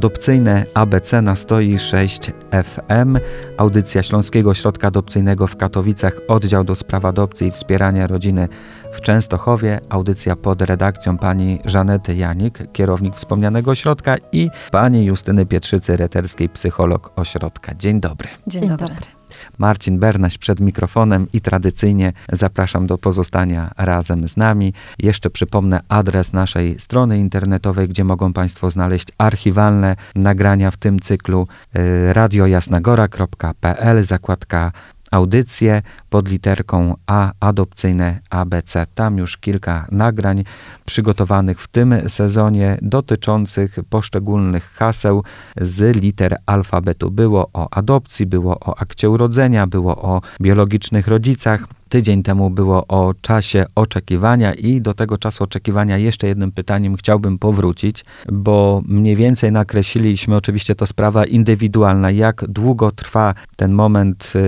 adopcyjne ABC na 106 FM, audycja Śląskiego Ośrodka Adopcyjnego w Katowicach, oddział do spraw adopcji i wspierania rodziny w Częstochowie, audycja pod redakcją pani Żanety Janik, kierownik wspomnianego ośrodka i pani Justyny Pietrzycy-Reterskiej, psycholog ośrodka. Dzień dobry. Dzień, Dzień dobry. dobry. Marcin Bernaś przed mikrofonem i tradycyjnie zapraszam do pozostania razem z nami. Jeszcze przypomnę adres naszej strony internetowej, gdzie mogą Państwo znaleźć archiwalne nagrania w tym cyklu y, radiojasnagora.pl, zakładka audycje pod literką A adopcyjne ABC. Tam już kilka nagrań przygotowanych w tym sezonie dotyczących poszczególnych haseł z liter alfabetu. Było o adopcji, było o akcie urodzenia, było o biologicznych rodzicach. Tydzień temu było o czasie oczekiwania i do tego czasu oczekiwania jeszcze jednym pytaniem chciałbym powrócić, bo mniej więcej nakreśliliśmy, oczywiście to sprawa indywidualna, jak długo trwa ten moment y,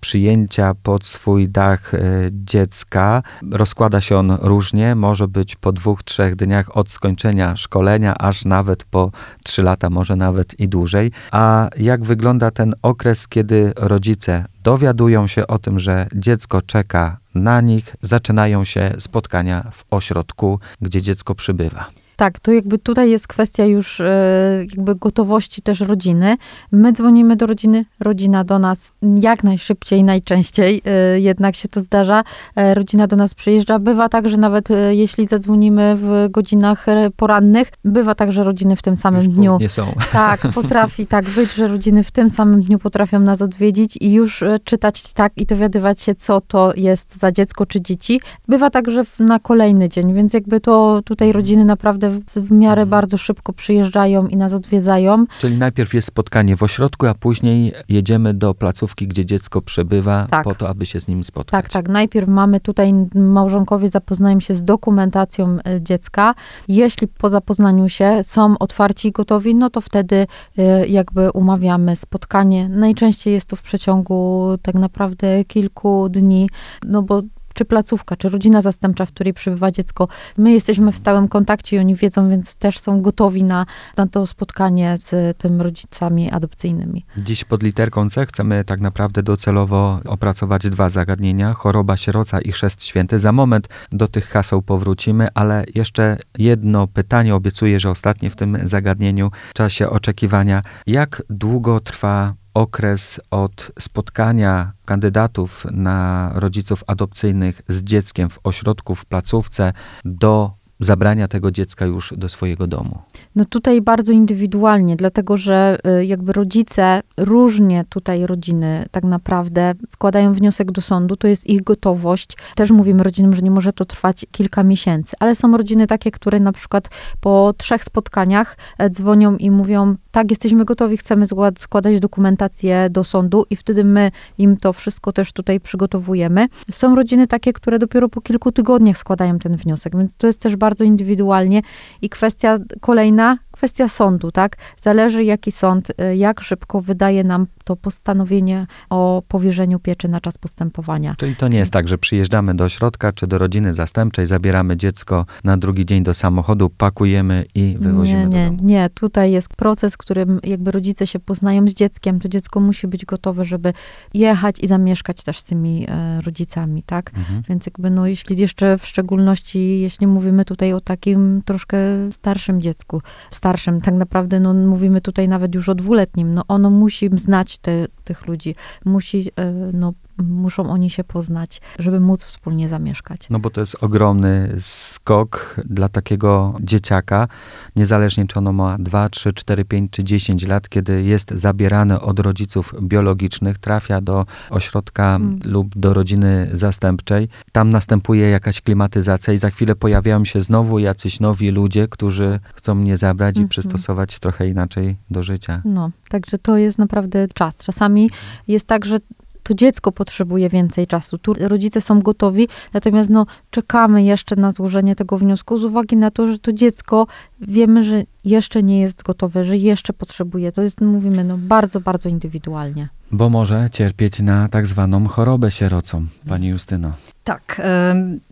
przyjęcia pod swój dach y, dziecka. Rozkłada się on różnie, może być po dwóch, trzech dniach od skończenia szkolenia, aż nawet po trzy lata, może nawet i dłużej. A jak wygląda ten okres, kiedy rodzice dowiadują się o tym, że dziecko czeka na nich, zaczynają się spotkania w ośrodku, gdzie dziecko przybywa. Tak, to jakby tutaj jest kwestia już e, jakby gotowości też rodziny. My dzwonimy do rodziny, rodzina do nas jak najszybciej, najczęściej e, jednak się to zdarza. E, rodzina do nas przyjeżdża. Bywa tak, że nawet jeśli zadzwonimy w godzinach porannych, bywa tak, że rodziny w tym samym już dniu. Nie są. Tak, potrafi tak być, że rodziny w tym samym dniu potrafią nas odwiedzić i już czytać tak i dowiadywać się, co to jest za dziecko czy dzieci. Bywa tak, że na kolejny dzień, więc jakby to tutaj rodziny naprawdę w, miarę mhm. bardzo szybko przyjeżdżają i nas odwiedzają. Czyli najpierw jest spotkanie w ośrodku, a później jedziemy do placówki, gdzie dziecko przebywa, tak. po to, aby się z nim spotkać. Tak, tak. Najpierw mamy tutaj, małżonkowie zapoznają się z dokumentacją e, dziecka. Jeśli po zapoznaniu się są otwarci i gotowi, no to wtedy e, jakby umawiamy spotkanie. Najczęściej jest to w przeciągu tak naprawdę kilku dni, no bo czy placówka, czy rodzina zastępcza, w której przebywa dziecko. My jesteśmy w stałym kontakcie i oni wiedzą, więc też są gotowi na, na to spotkanie z tym rodzicami adopcyjnymi. Dziś pod literką C chcemy tak naprawdę docelowo opracować dwa zagadnienia: choroba sieroca i chrzest święty. Za moment do tych haseł powrócimy, ale jeszcze jedno pytanie, obiecuję, że ostatnie w tym zagadnieniu, w czasie oczekiwania. Jak długo trwa okres od spotkania kandydatów na rodziców adopcyjnych z dzieckiem w ośrodku, w placówce do zabrania tego dziecka już do swojego domu? No tutaj bardzo indywidualnie, dlatego że y, jakby rodzice, różnie tutaj rodziny tak naprawdę składają wniosek do sądu, to jest ich gotowość. Też mówimy rodzinom, że nie może to trwać kilka miesięcy, ale są rodziny takie, które na przykład po trzech spotkaniach e, dzwonią i mówią, tak, jesteśmy gotowi, chcemy składać dokumentację do sądu i wtedy my im to wszystko też tutaj przygotowujemy. Są rodziny takie, które dopiero po kilku tygodniach składają ten wniosek, więc to jest też bardzo indywidualnie. I kwestia kolejna, kwestia sądu, tak? Zależy jaki sąd, y, jak szybko wydaje nam to postanowienie o powierzeniu pieczy na czas postępowania. Czyli to nie jest tak, że przyjeżdżamy do ośrodka czy do rodziny zastępczej, zabieramy dziecko na drugi dzień do samochodu, pakujemy i wywozimy nie, nie, do domu. Nie, tutaj jest proces, w którym jakby rodzice się poznają z dzieckiem, to dziecko musi być gotowe, żeby jechać i zamieszkać też z tymi e, rodzicami, tak? Mhm. Więc jakby no, jeśli jeszcze w szczególności, jeśli mówimy tutaj o takim troszkę starszym dziecku, starszym, tak naprawdę no, mówimy tutaj nawet już o dwuletnim, no ono musi znać te, tych ludzi, musi e, no, muszą oni się poznać, żeby móc wspólnie zamieszkać. No bo to jest ogromny skok dla takiego dzieciaka, niezależnie czy ono ma 2, 3, 4, 5 czy 10 lat, kiedy jest zabierany od rodziców biologicznych, trafia do ośrodka hmm. lub do rodziny zastępczej. Tam następuje jakaś klimatyzacja i za chwilę pojawiają się znowu jacyś nowi ludzie, którzy chcą mnie zabrać hmm. i przystosować trochę inaczej do życia. No, także to jest naprawdę czas. Czasami jest tak, że to dziecko potrzebuje więcej czasu. Tu rodzice są gotowi, natomiast no, czekamy jeszcze na złożenie tego wniosku z uwagi na to, że to dziecko wiemy, że jeszcze nie jest gotowe, że jeszcze potrzebuje. To jest, mówimy, no, bardzo, bardzo indywidualnie. Bo może cierpieć na tak zwaną chorobę sierocą, pani Justyno. Tak.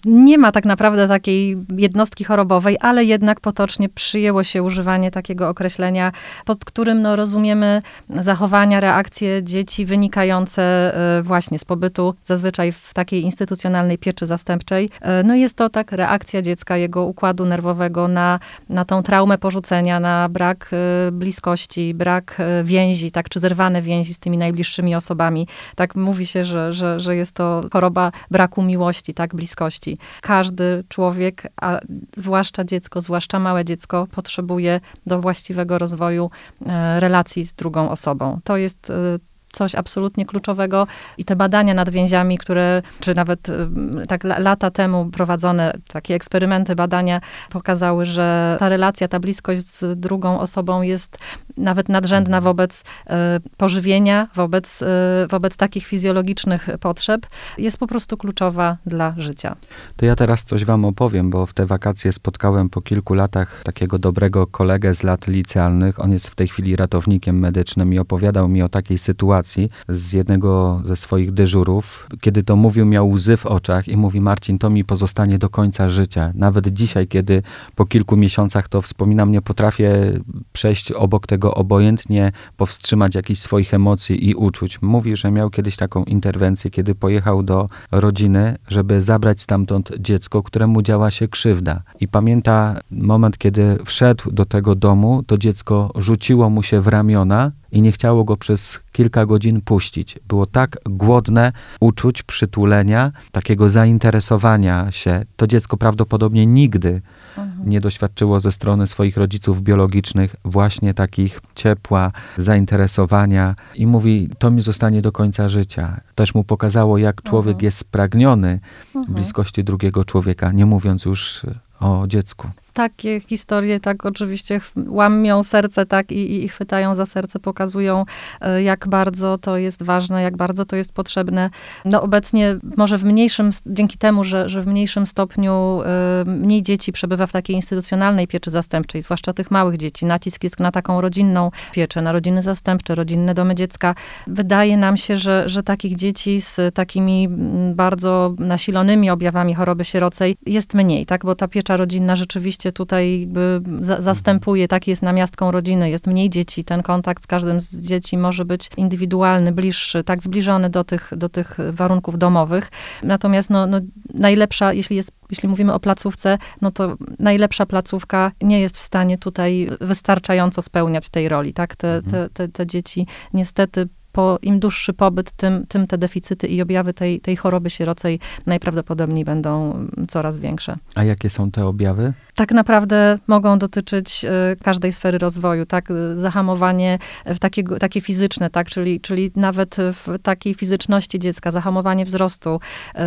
Nie ma tak naprawdę takiej jednostki chorobowej, ale jednak potocznie przyjęło się używanie takiego określenia, pod którym no, rozumiemy zachowania, reakcje dzieci wynikające e, właśnie z pobytu zazwyczaj w takiej instytucjonalnej pieczy zastępczej. E, no jest to tak reakcja dziecka, jego układu nerwowego na, na tą traumę porzucenia, na brak e, bliskości, brak więzi, tak, czy zerwane więzi z tymi najbliższymi osobami. Tak mówi się, że, że, że jest to choroba braku miłości tak, bliskości. Każdy człowiek, a zwłaszcza dziecko, zwłaszcza małe dziecko, potrzebuje do właściwego rozwoju e, relacji z drugą osobą. To jest e, coś absolutnie kluczowego i te badania nad więziami, które, czy nawet y, tak lata temu prowadzone takie eksperymenty, badania pokazały, że ta relacja, ta bliskość z drugą osobą jest nawet nadrzędna mhm. wobec y, pożywienia, wobec, y, wobec takich fizjologicznych potrzeb, jest po prostu kluczowa dla życia. To ja teraz coś wam opowiem, bo w te wakacje spotkałem po kilku latach takiego dobrego kolegę z lat licealnych. On jest w tej chwili ratownikiem medycznym i opowiadał mi o takiej sytuacji, sytuacji z jednego ze swoich dyżurów. Kiedy to mówił, miał łzy w oczach i mówi: Marcin, to mi pozostanie do końca życia. Nawet dzisiaj, kiedy po kilku miesiącach to wspominam, nie potrafię przejść obok tego obojętnie, powstrzymać jakichś swoich emocji i uczuć. Mówi, że miał kiedyś taką interwencję, kiedy pojechał do rodziny, żeby zabrać stamtąd dziecko, któremu działa się krzywda. I pamięta moment, kiedy wszedł do tego domu, to dziecko rzuciło mu się w ramiona i nie chciało go przez kilka godzin puścić. Było tak głodne uczuć, przytulenia, takiego zainteresowania się. To dziecko prawdopodobnie nigdy mhm. nie doświadczyło ze strony swoich rodziców biologicznych właśnie takich ciepła, zainteresowania i mówi, to mi zostanie do końca życia. Też mu pokazało, jak człowiek mhm. jest spragniony mhm. bliskości drugiego człowieka, nie mówiąc już o dziecku takie historie tak oczywiście łamią serce, tak, i, i chwytają za serce, pokazują, e, jak bardzo to jest ważne, jak bardzo to jest potrzebne. No obecnie może w mniejszym, dzięki temu, że, że w mniejszym stopniu y, mniej dzieci przebywa w takiej instytucjonalnej pieczy zastępczej, zwłaszcza tych małych dzieci. Nacisk jest na taką rodzinną pieczę, na rodziny zastępcze, rodzinne domy dziecka. Wydaje nam się, że, że takich dzieci z takimi bardzo nasilonymi objawami choroby sierocej jest mniej, tak, bo ta piecza rodzinna rzeczywiście tutaj za, zastępuje, tak jest namiastką rodziny, jest mniej dzieci, ten kontakt z każdym z dzieci może być indywidualny, bliższy, tak zbliżony do tych, do tych warunków domowych. Natomiast no, no, najlepsza, jeśli jest jeśli mówimy o placówce, no to najlepsza placówka nie jest w stanie tutaj wystarczająco spełniać tej roli, tak? Te, mhm. te, te, te dzieci niestety po, im dłuższy pobyt, tym, tym te deficyty i objawy tej, tej choroby sierocej najprawdopodobniej będą coraz większe. A jakie są te objawy? Tak naprawdę mogą dotyczyć y, każdej sfery rozwoju, tak? Zahamowanie w takiego, takie fizyczne, tak? Czyli, czyli nawet w takiej fizyczności dziecka, zahamowanie wzrostu. Y,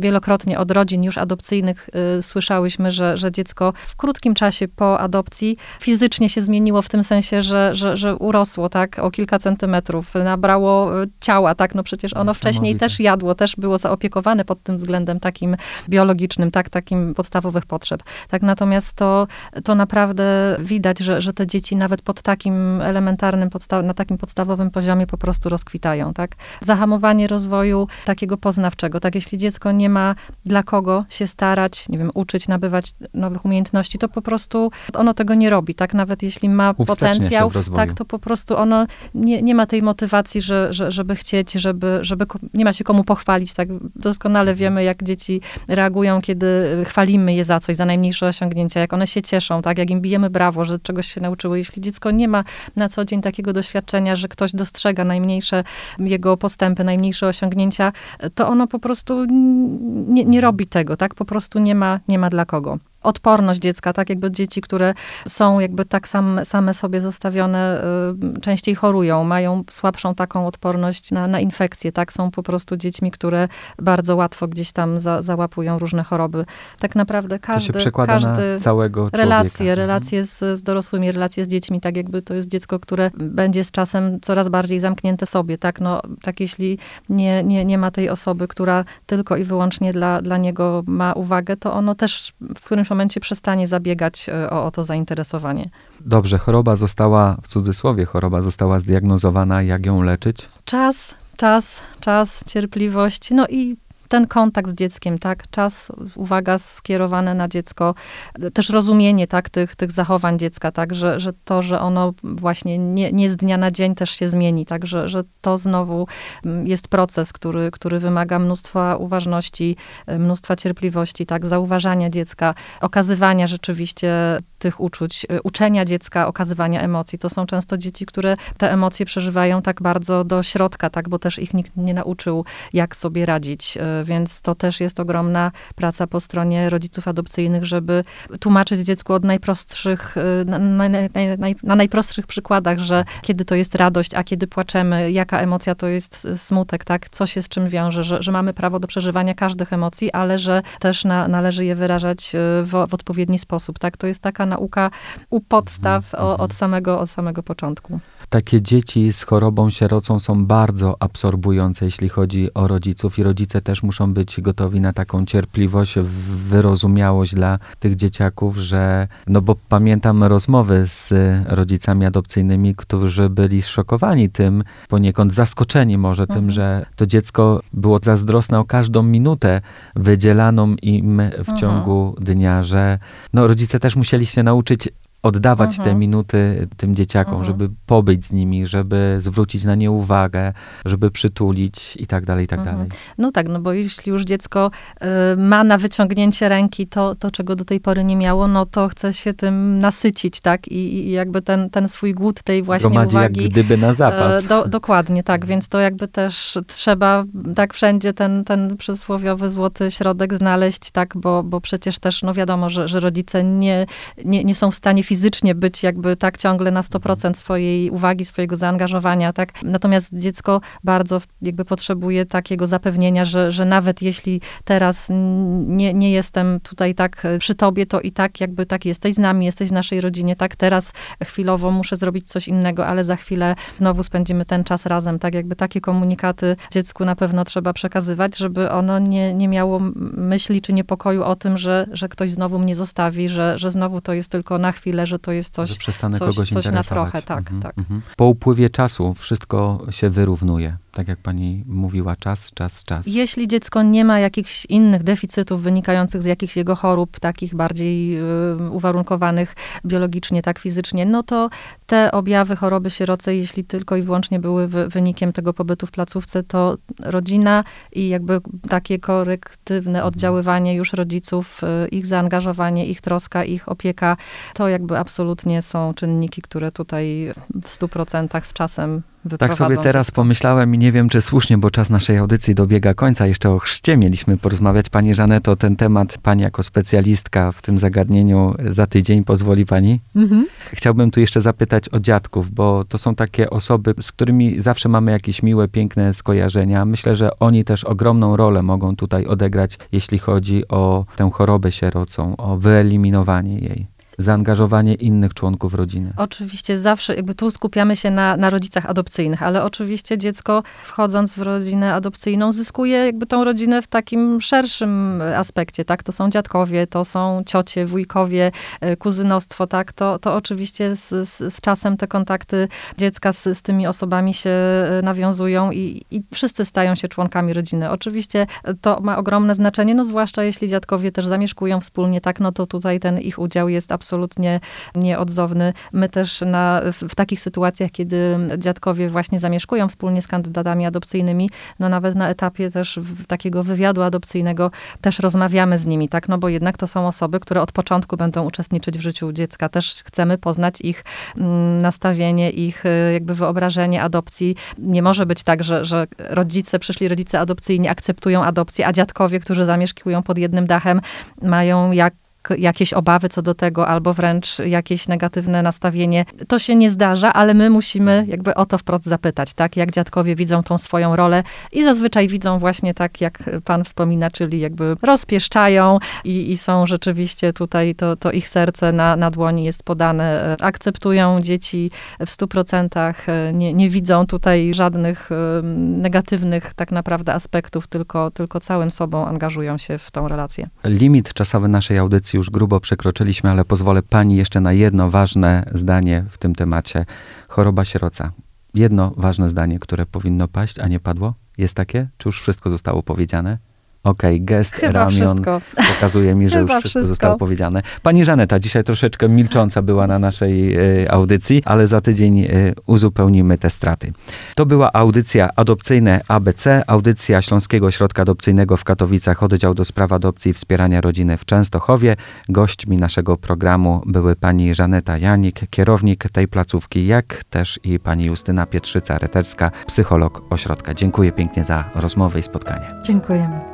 wielokrotnie od rodzin już adopcyjnych y, słyszałyśmy, że, że dziecko w krótkim czasie po adopcji fizycznie się zmieniło w tym sensie, że, że, że urosło, tak? O kilka centymetrów nabrało e, ciała, tak? No przecież ono wcześniej też jadło, też było zaopiekowane pod tym względem takim biologicznym, tak? Takim podstawowych potrzeb. Tak natomiast to, to naprawdę widać, że, że te dzieci nawet pod takim elementarnym, podsta- na takim podstawowym poziomie po prostu rozkwitają, tak? Zahamowanie rozwoju takiego poznawczego, tak? Jeśli dziecko nie ma dla kogo się starać, nie wiem, uczyć, nabywać nowych umiejętności, to po prostu ono tego nie robi, tak? Nawet jeśli ma potencjał, tak, to po prostu ono nie, nie ma tej motywacji motywacji, że, że, żeby chcieć, żeby, żeby nie ma się komu pochwalić. Tak doskonale mhm. wiemy, jak dzieci reagują, kiedy chwalimy je za coś, za najmniejsze osiągnięcia, jak one się cieszą, tak, jak im bijemy brawo, że czegoś się nauczyły. Jeśli dziecko nie ma na co dzień takiego doświadczenia, że ktoś dostrzega najmniejsze jego postępy, najmniejsze osiągnięcia, to ono po prostu nie, nie robi tego, tak, po prostu nie ma, nie ma dla kogo odporność dziecka, tak jakby dzieci, które są jakby tak sam, same sobie zostawione, y, częściej chorują, mają słabszą taką odporność na, na infekcje, tak, są po prostu dziećmi, które bardzo łatwo gdzieś tam za, załapują różne choroby. Tak naprawdę każdy, to się każdy całego relacje, mhm. relacje z, z dorosłymi, relacje z dziećmi, tak jakby to jest dziecko, które będzie z czasem coraz bardziej zamknięte sobie, tak, no, tak jeśli nie, nie, nie ma tej osoby, która tylko i wyłącznie dla, dla niego ma uwagę, to ono też w którymś momencie przestanie zabiegać e, o, o to zainteresowanie. Dobrze, choroba została, w cudzysłowie, choroba została zdiagnozowana. Jak ją leczyć? Czas, czas, czas, cierpliwość, no i ten kontakt z dzieckiem, tak, czas, uwaga skierowana na dziecko, też rozumienie, tak, tych, tych zachowań dziecka, tak, że, że to, że ono właśnie nie, nie z dnia na dzień też się zmieni, tak, że, że to znowu mm, jest proces, który, który wymaga mnóstwa uważności, mnóstwa cierpliwości, tak, zauważania dziecka, okazywania rzeczywiście tych uczuć, y, uczenia dziecka, okazywania emocji. To są często dzieci, które te emocje przeżywają tak bardzo do środka, tak, bo też ich nikt nie nauczył, jak sobie radzić. Y, więc to też jest ogromna praca po stronie rodziców adopcyjnych, żeby tłumaczyć dziecku od najprostszych, y, na, na, na, na najprostszych przykładach, że kiedy to jest radość, a kiedy płaczemy, jaka emocja to jest smutek, tak, co się z czym wiąże, że, że mamy prawo do przeżywania każdych emocji, ale że też na, należy je wyrażać w, w odpowiedni sposób, tak. To jest taka nauka u podstaw o, od, samego, od samego początku. Takie dzieci z chorobą sierocą są bardzo absorbujące, jeśli chodzi o rodziców, i rodzice też muszą być gotowi na taką cierpliwość, wyrozumiałość dla tych dzieciaków, że, no bo pamiętam rozmowy z rodzicami adopcyjnymi, którzy byli szokowani tym, poniekąd zaskoczeni może mhm. tym, że to dziecko było zazdrosne o każdą minutę wydzielaną im w mhm. ciągu dnia, że no, rodzice też musieli się nauczyć oddawać mhm. te minuty tym dzieciakom, mhm. żeby pobyć z nimi, żeby zwrócić na nie uwagę, żeby przytulić i tak dalej, i tak mhm. dalej. No tak, no bo jeśli już dziecko y, ma na wyciągnięcie ręki to, to, czego do tej pory nie miało, no to chce się tym nasycić, tak? I, i jakby ten, ten swój głód tej właśnie Gromadzi uwagi. jak gdyby na zapas. Y, do, dokładnie, tak, więc to jakby też trzeba tak wszędzie ten, ten przysłowiowy złoty środek znaleźć, tak, bo, bo przecież też, no wiadomo, że, że rodzice nie, nie, nie są w stanie fizycznie fizycznie być jakby tak ciągle na 100% mhm. swojej uwagi, swojego zaangażowania, tak? Natomiast dziecko bardzo jakby potrzebuje takiego zapewnienia, że, że nawet jeśli teraz nie, nie jestem tutaj tak e, przy tobie, to i tak jakby tak jesteś z nami, jesteś w naszej rodzinie, tak? Teraz chwilowo muszę zrobić coś innego, ale za chwilę znowu spędzimy ten czas razem, tak? Jakby takie komunikaty dziecku na pewno trzeba przekazywać, żeby ono nie, nie miało myśli czy niepokoju o tym, że, że ktoś znowu mnie zostawi, że, że znowu to jest tylko na chwilę, że to jest coś, że przestanę coś, kogoś coś na trochę. Tak, mhm, tak. Mhm. Po upływie czasu wszystko się wyrównuje tak jak pani mówiła, czas, czas, czas. Jeśli dziecko nie ma jakichś innych deficytów wynikających z jakichś jego chorób, takich bardziej y, uwarunkowanych biologicznie, tak fizycznie, no to te objawy choroby sierocej, jeśli tylko i wyłącznie były wynikiem tego pobytu w placówce, to rodzina i jakby takie korektywne mhm. oddziaływanie już rodziców, y, ich zaangażowanie, ich troska, ich opieka, to jakby absolutnie są czynniki, które tutaj w stu procentach z czasem tak sobie teraz pomyślałem i nie wiem, czy słusznie, bo czas naszej audycji dobiega końca. Jeszcze o chrzcie mieliśmy porozmawiać. Pani Żaneto, ten temat, pani jako specjalistka w tym zagadnieniu za tydzień, pozwoli pani? Mhm. Chciałbym tu jeszcze zapytać o dziadków, bo to są takie osoby, z którymi zawsze mamy jakieś miłe, piękne skojarzenia. Myślę, że oni też ogromną rolę mogą tutaj odegrać, jeśli chodzi o tę chorobę sierocą, o wyeliminowanie jej zaangażowanie innych członków rodziny. Oczywiście zawsze, jakby tu skupiamy się na, na rodzicach adopcyjnych, ale oczywiście dziecko wchodząc w rodzinę adopcyjną zyskuje jakby tą rodzinę w takim szerszym aspekcie, tak? To są dziadkowie, to są ciocie, wujkowie, e, kuzynostwo, tak? To, to oczywiście z, z, z czasem te kontakty dziecka z, z tymi osobami się e, nawiązują i, i wszyscy stają się członkami rodziny. Oczywiście to ma ogromne znaczenie, no zwłaszcza jeśli dziadkowie też zamieszkują wspólnie, tak? No to tutaj ten ich udział jest absolutnie absolutnie nieodzowny. My też na, w, takich sytuacjach, kiedy dziadkowie właśnie zamieszkują wspólnie z kandydatami adopcyjnymi, no nawet na etapie też takiego wywiadu adopcyjnego też rozmawiamy z nimi, tak? No bo jednak to są osoby, które od początku będą uczestniczyć w życiu dziecka. Też chcemy poznać ich mm, nastawienie, ich y, jakby wyobrażenie adopcji. Nie może być tak, że, że rodzice, przyszli rodzice adopcyjni akceptują adopcję, a dziadkowie, którzy zamieszkują pod jednym dachem, mają jak jakieś obawy co do tego, albo wręcz jakieś negatywne nastawienie. To się nie zdarza, ale my musimy jakby o to wprost zapytać, tak? Jak dziadkowie widzą tą swoją rolę i zazwyczaj widzą właśnie tak, jak pan wspomina, czyli jakby rozpieszczają i, i są rzeczywiście tutaj, to, to ich serce na, na dłoni jest podane, akceptują dzieci w stu procentach, nie, nie widzą tutaj żadnych negatywnych tak naprawdę aspektów, tylko, tylko całym sobą angażują się w tą relację. Limit czasowy naszej audycji już grubo przekroczyliśmy, ale pozwolę pani jeszcze na jedno ważne zdanie w tym temacie. Choroba sieroca. Jedno ważne zdanie, które powinno paść, a nie padło. Jest takie? Czy już wszystko zostało powiedziane? Okej, gest Chyba ramion wszystko. pokazuje mi, że już wszystko, wszystko. zostało powiedziane. Pani Żaneta dzisiaj troszeczkę milcząca była na naszej e, audycji, ale za tydzień e, uzupełnimy te straty. To była audycja adopcyjne ABC, audycja Śląskiego Ośrodka Adopcyjnego w Katowicach, oddział do spraw adopcji i wspierania rodziny w Częstochowie. Gośćmi naszego programu były pani Żaneta Janik, kierownik tej placówki, jak też i pani Justyna Pietrzyca-Reterska, psycholog ośrodka. Dziękuję pięknie za rozmowę i spotkanie. Dziękujemy.